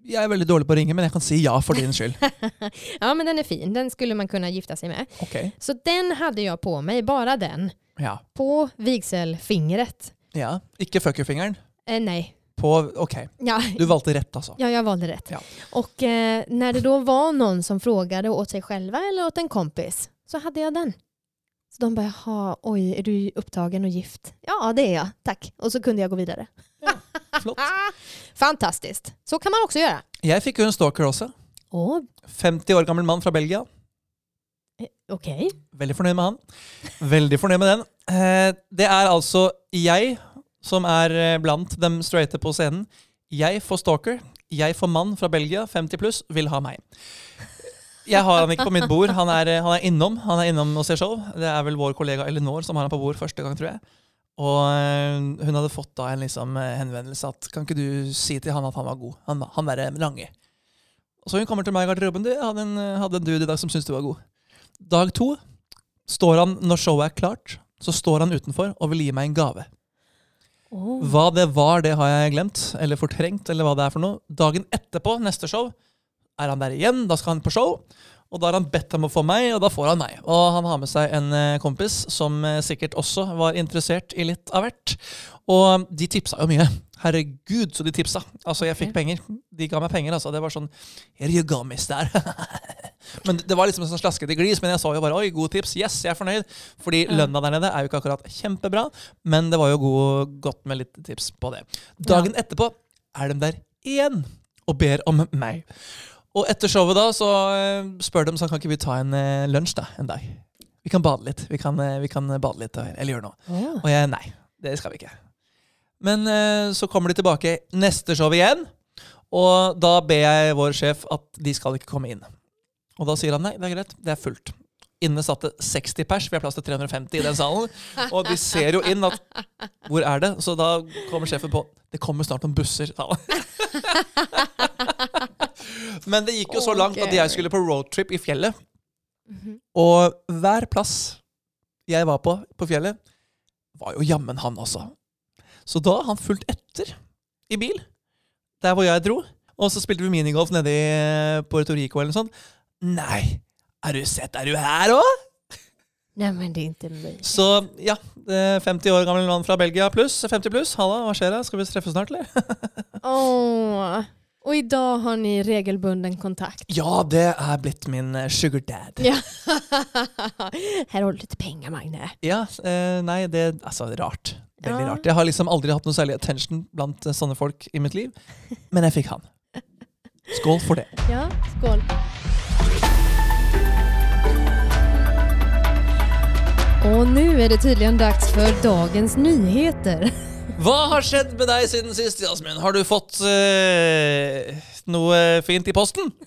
Jag är väldigt dålig på ringa, men jag kan säga ja för din skull. ja men den är fin, den skulle man kunna gifta sig med. Okej. Så den hade jag på mig, bara den, Ja. på vigselfingret. ja. Icke fuckerfingern. Eh, nej, På... Okej. ja, Du valde rätt alltså. Ja, jag valde rätt. Ja. Och eh, när det då var någon som frågade åt sig själva eller åt en kompis så hade jag den. Så de bara, jaha, oj, är du upptagen och gift? Ja, det är jag, tack. Och så kunde jag gå vidare. Flott. Fantastiskt. Så kan man också göra. Jag fick ju en stalker också. Åh, 50 år gammal man från Belgien. eh, okej. Veldig fornøyd med han. Veldig fornøyd med den. Eh, det er altså jeg som er eh, blant dem straighte på scenen. Jeg får stalker. Jeg får mann fra Belgia, 50 pluss, vil ha meg. Jeg har han ikke på mitt bord. Han er, eh, han er innom Han er innom og ser show. Det er vel vår kollega Elinor som har han på bord første gang, tror jeg. Og eh, hun hadde fått da en liksom eh, henvendelse at kan ikke du si til han at han var god? Han, han derre lange. Så hun kommer til meg i garderoben. Du, jeg hadde en, hadde en dude i dag som syntes du var god. Dag to står han, når showet er klart, så står han utenfor og vil gi meg en gave. Åh. Hva det var, det har jeg glemt, eller fortrengt, eller hva det er for noe. Dagen etterpå, neste show, er han der igjen. Da skal han på show. Og da har han bedt om å få meg, og da får han meg. Og han har med seg en eh, kompis som eh, sikkert også var interessert i litt av hvert. Og de tipsa jo mye. Herregud, så de tipsa. Altså, jeg fikk penger. De ga meg penger, altså. Det var sånn Here you go, mister. men det var liksom en sånn slaskete glis, men jeg sa jo bare oi, god tips. Yes, jeg er fornøyd. Fordi Ja. lønna der nede er jo ikke akkurat kjempebra, men det var jo god, godt med litt tips på det. Dagen etterpå er de der igjen og ber om meg. Og etter showet da så eh, spør de så kan ikke vi ta en eh, lunsj da, en dag. Vi kan bade litt. Vi kan, eh, vi kan bade litt eller gjøre noe. Åh. Og jeg nei, det skal vi ikke. Men så kommer de tilbake neste show igjen, og da ber jeg vår sjef at de skal ikke komme inn. Og da sier han nei, det er greit, det er fullt. Inne satt det 60 pers, vi har plass til 350 i den salen. Og de ser jo inn at hvor er det? Så da kommer sjefen på det kommer snart noen busser. Men det gikk jo så langt at jeg skulle på roadtrip i fjellet. Mhm. Og hver plass jeg var på på fjellet, var jo jammen han også. Så da har han fulgt etter i bil, der hvor jeg dro. Og så spilte vi minigolf nede i eh, Puerto Rico eller noe sånt. Nei, er du sett, er du her òg? Nej men det är inte möjligt. Så ja, eh, 50 år gammel mann fra Belgia pluss 50 pluss. Halla, hva skjer da? Skal vi treffes snart, eller? Åh. Och idag har ni regelbunden kontakt. Ja, det er blitt min eh, sugar dad. Ja. Här har du lite pengar Magne. Ja, eh, nei, det er altså rart. Veldig Ja. rart. Jeg har liksom aldri hatt noe særlig attention blant eh, sånne folk i mitt liv, men jeg fikk han. Skål for det. Ja, skål. Och nu är det tydligen dags för dagens nyheter. Hva har skjedd med deg siden sist, Jasmin? Har du fått eh, noe fint i posten?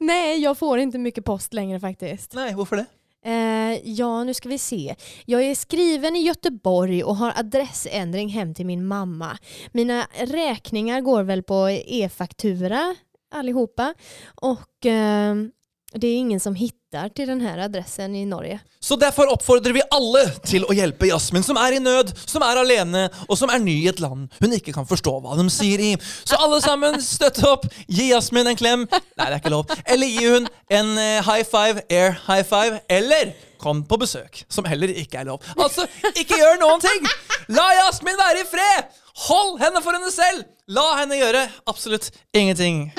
Nej, jag får inte mycket post längre faktiskt. Nei, hvorfor det? Eh, ja, nu ska vi se. Jag är skriven i Göteborg och har adressändring hem till min mamma. Mina räkningar går väl på e-faktura allihopa. Och eh, det är ingen som hittar till den här adressen i Norge. Så därför uppfordrar vi alla till att hjälpa Jasmin, som är i nöd, som är alene, och som är ny i ett land hon inte kan förstå vad de säger i. Så allesammans stötta upp, ge Jasmin en klem. nej det är inte lov. Eller ge hon en eh, high five, air high five. Eller kom på besök, som heller inte är lov. Alltså, inte gör någonting! La Jasmin vara i fred! Håll henne för henne själv! La henne göra absolut ingenting.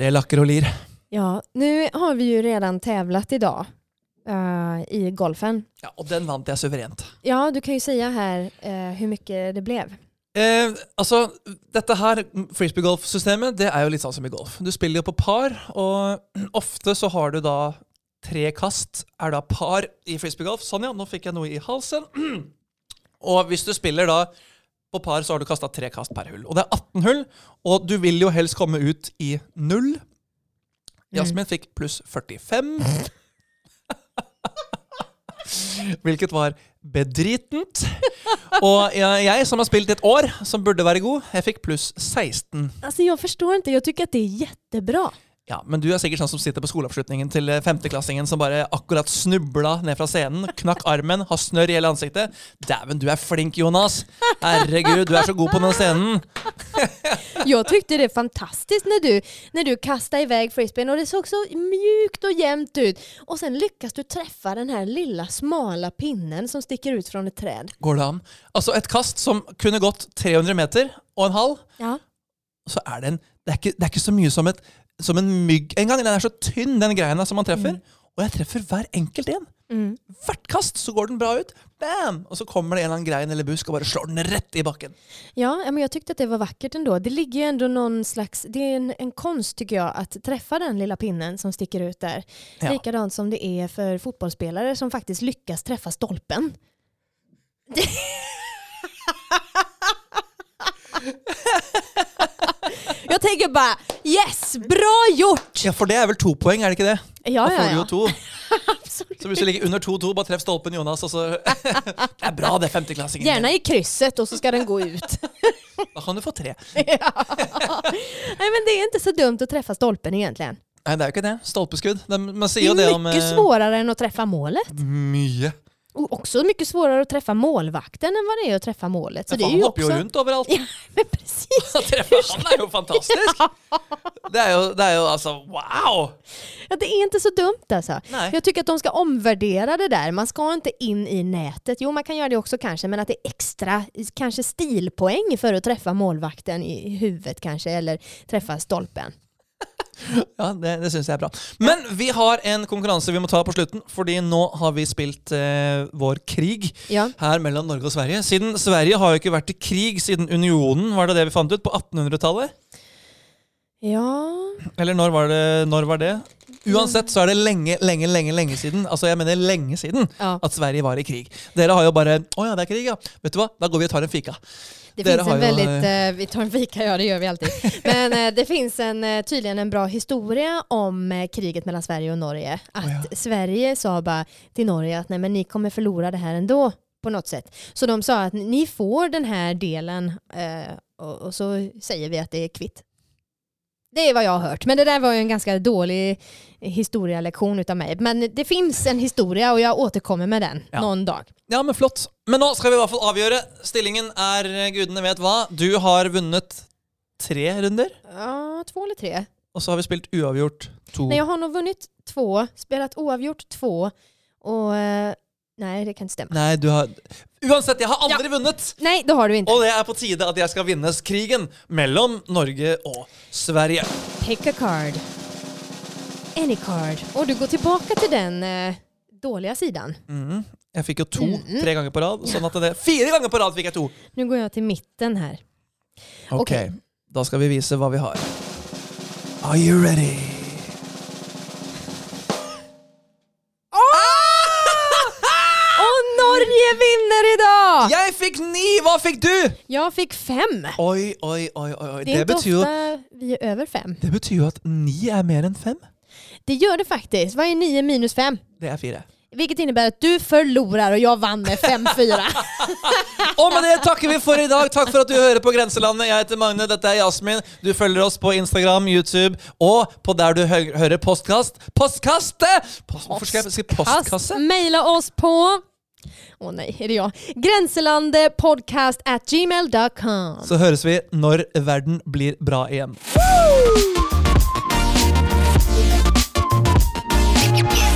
Det är lacker och lir. Ja, nu har vi ju redan tävlat idag eh, i golfen. Ja, och den vant jag suveränt. Ja, du kan ju säga här eh, hur mycket det blev. Eh, altså, dette her frisbeegolf-systemet det jo litt sånn som i golf. Du spiller jo på par, og ofte så har du da tre kast er da par i frisbeegolf. Sånn ja, nå fikk jeg noe i halsen. Og hvis du spiller da på par, så har du kasta tre kast per hull. Og det er 18 hull, og du vil jo helst komme ut i null. Jasmin fikk pluss 45. Hvilket var bedritent. Og jeg, jeg som har spilt et år, som burde være god, jeg fikk pluss 16. Alltså jag förstår inte, jag tycker att det är jättebra. Ja, Men du er sikkert sånn som sitter på skoleavslutningen til eh, femteklassingen som bare akkurat snubla ned fra scenen, knakk armen, har snørr i hele ansiktet. Dæven, du er flink, Jonas! Herregud, du er så god på den scenen! Jag tyckte det är fantastiskt när du, när du kastade iväg frisbeen och det såg så mjukt och jämnt ut. Och sen lyckas du träffa den här lilla smala pinnen som sticker ut från ett träd. Går det an? Altså, et kast som kunne gått 300 meter og en halv, Ja. så er det en Det er ikke, det er ikke så mye som, et, som en mygg engang. Den er så tynn, den greina som man treffer. Og jeg treffer hver enkelt en. Mm. Hvert kast så går den bra ut. Bam! Og så kommer det en eller annen grein eller busk og bare slår den rett i bakken. Ja, ja, men jag tyckte att det var vackert ändå. Det ligger ju ändå någon slags, det är en, en konst tycker jag att träffa den lilla pinnen som sticker ut där. Ja. Likadant som det är för fotbollsspelare som faktiskt lyckas träffa stolpen. jag tänker bara yes, bra gjort! Ja, for det er vel to poeng, er det ikke det? Ja, da får ja, du jo ja. to. Så hvis du ligger under 2-2, bare treff stolpen, Jonas. Og så det er bra, det, femteklassingen. Gärna i krysset och så ska den gå ut. Da kan du få tre. ja. Nej men det är inte så dumt att träffa stolpen egentligen. Nei, det er jo ikke det. Stolpeskudd. Man jo Det det är om mycket eh, svårare än att träffa målet. Mye. Också mycket svårare att träffa målvakten än vad det är att träffa målet. Så Ja, det är for han ju hopper också... jo rundt overalt. Ja, men precis. Å treffe han er jo fantastisk! Det er jo, det er jo altså Wow! Ja, det är inte så dumt alltså. Nej. Jag tycker att de ska omvärdera det där. Man ska inte in i nätet. Jo, man kan göra det också kanske, men att det är extra, kanske stilpoäng för att träffa målvakten i huvudet kanske, eller träffa stolpen. Ja, det, det syns jeg er bra. Men vi har en konkurranse vi må ta på slutten, fordi nå har vi spilt eh, vår krig Ja, her mellom Norge og Sverige. Siden Sverige har jo ikke vært i krig siden unionen, var det det vi fant ut? På 1800-tallet? ja. Eller når var, det, når var det? Uansett så er det lenge, lenge, lenge lenge siden Altså jeg mener lenge siden ja. at Sverige var i krig. Dere har jo bare Å ja, det er krig, ja. Vet du hva? Da går vi og tar en fika. Det finns en väldigt, eh, vi tar en fika, ja det gör vi alltid. Men eh, det finns en, eh, tydligen en bra historia om kriget mellan Sverige och Norge. Att Oh ja. Sverige sa bara till Norge att nej men ni kommer förlora det här ändå på något sätt. Så de sa att ni får den här delen och så säger vi att det är kvitt. Det är vad jag har hört. Men det där var ju en ganska dålig historielektion utav mig. Men det finns en historia och jag återkommer med den Ja. någon dag. Ja, men flott. Men nå skal vi i hvert fall avgjøre. Stillingen er eh, gudene vet hva. Du har vunnet tre runder, Ja, två eller tre. og så har vi spilt uavgjort to. Nej, jag har nog vunnit två, spelat oavgjort två och eh, nej, det kan inte stämma. Nei, du har Uansett, jeg har aldri vunnet! Nej, det har du inte. Og det er på tide at jeg skal vinne krigen mellom Norge og Sverige. Pick a card. Any card. Och du går tillbaka till den eh, dåliga sidan. Mhm. Jeg fikk jo to Mhm. tre ganger på rad. Sånn at det Fire ganger på rad fikk jeg to! Nu går jag till mitten här. Ok, Ok. da skal vi vise hva vi har. Are you ready? Och Norge vinner idag! Fikk fick ni! Vad fick du? Jag fick fem. Oj, oj, oj. oj. oj. Det är Det, inte betyder, ofta vi är över fem. det betyder att ni är mer än fem. Det gör det faktiskt. Vad är nio minus fem? Det är fyra. Vilket innebär att du förlorar och jag vann med 5-4. Och med det tackar vi för idag. Tack för att du hører på Grenselandet. Jeg heter Magne, dette er Jasmin. Du følger oss på Instagram, YouTube og på der du hø hører postkast. Postkaste! Post, hvorfor skal jeg si postkasse? Maila oss på... Åh nej, är det jag? At gmail.com. Så høres vi når verden blir bra igjen. Woo! Yeah.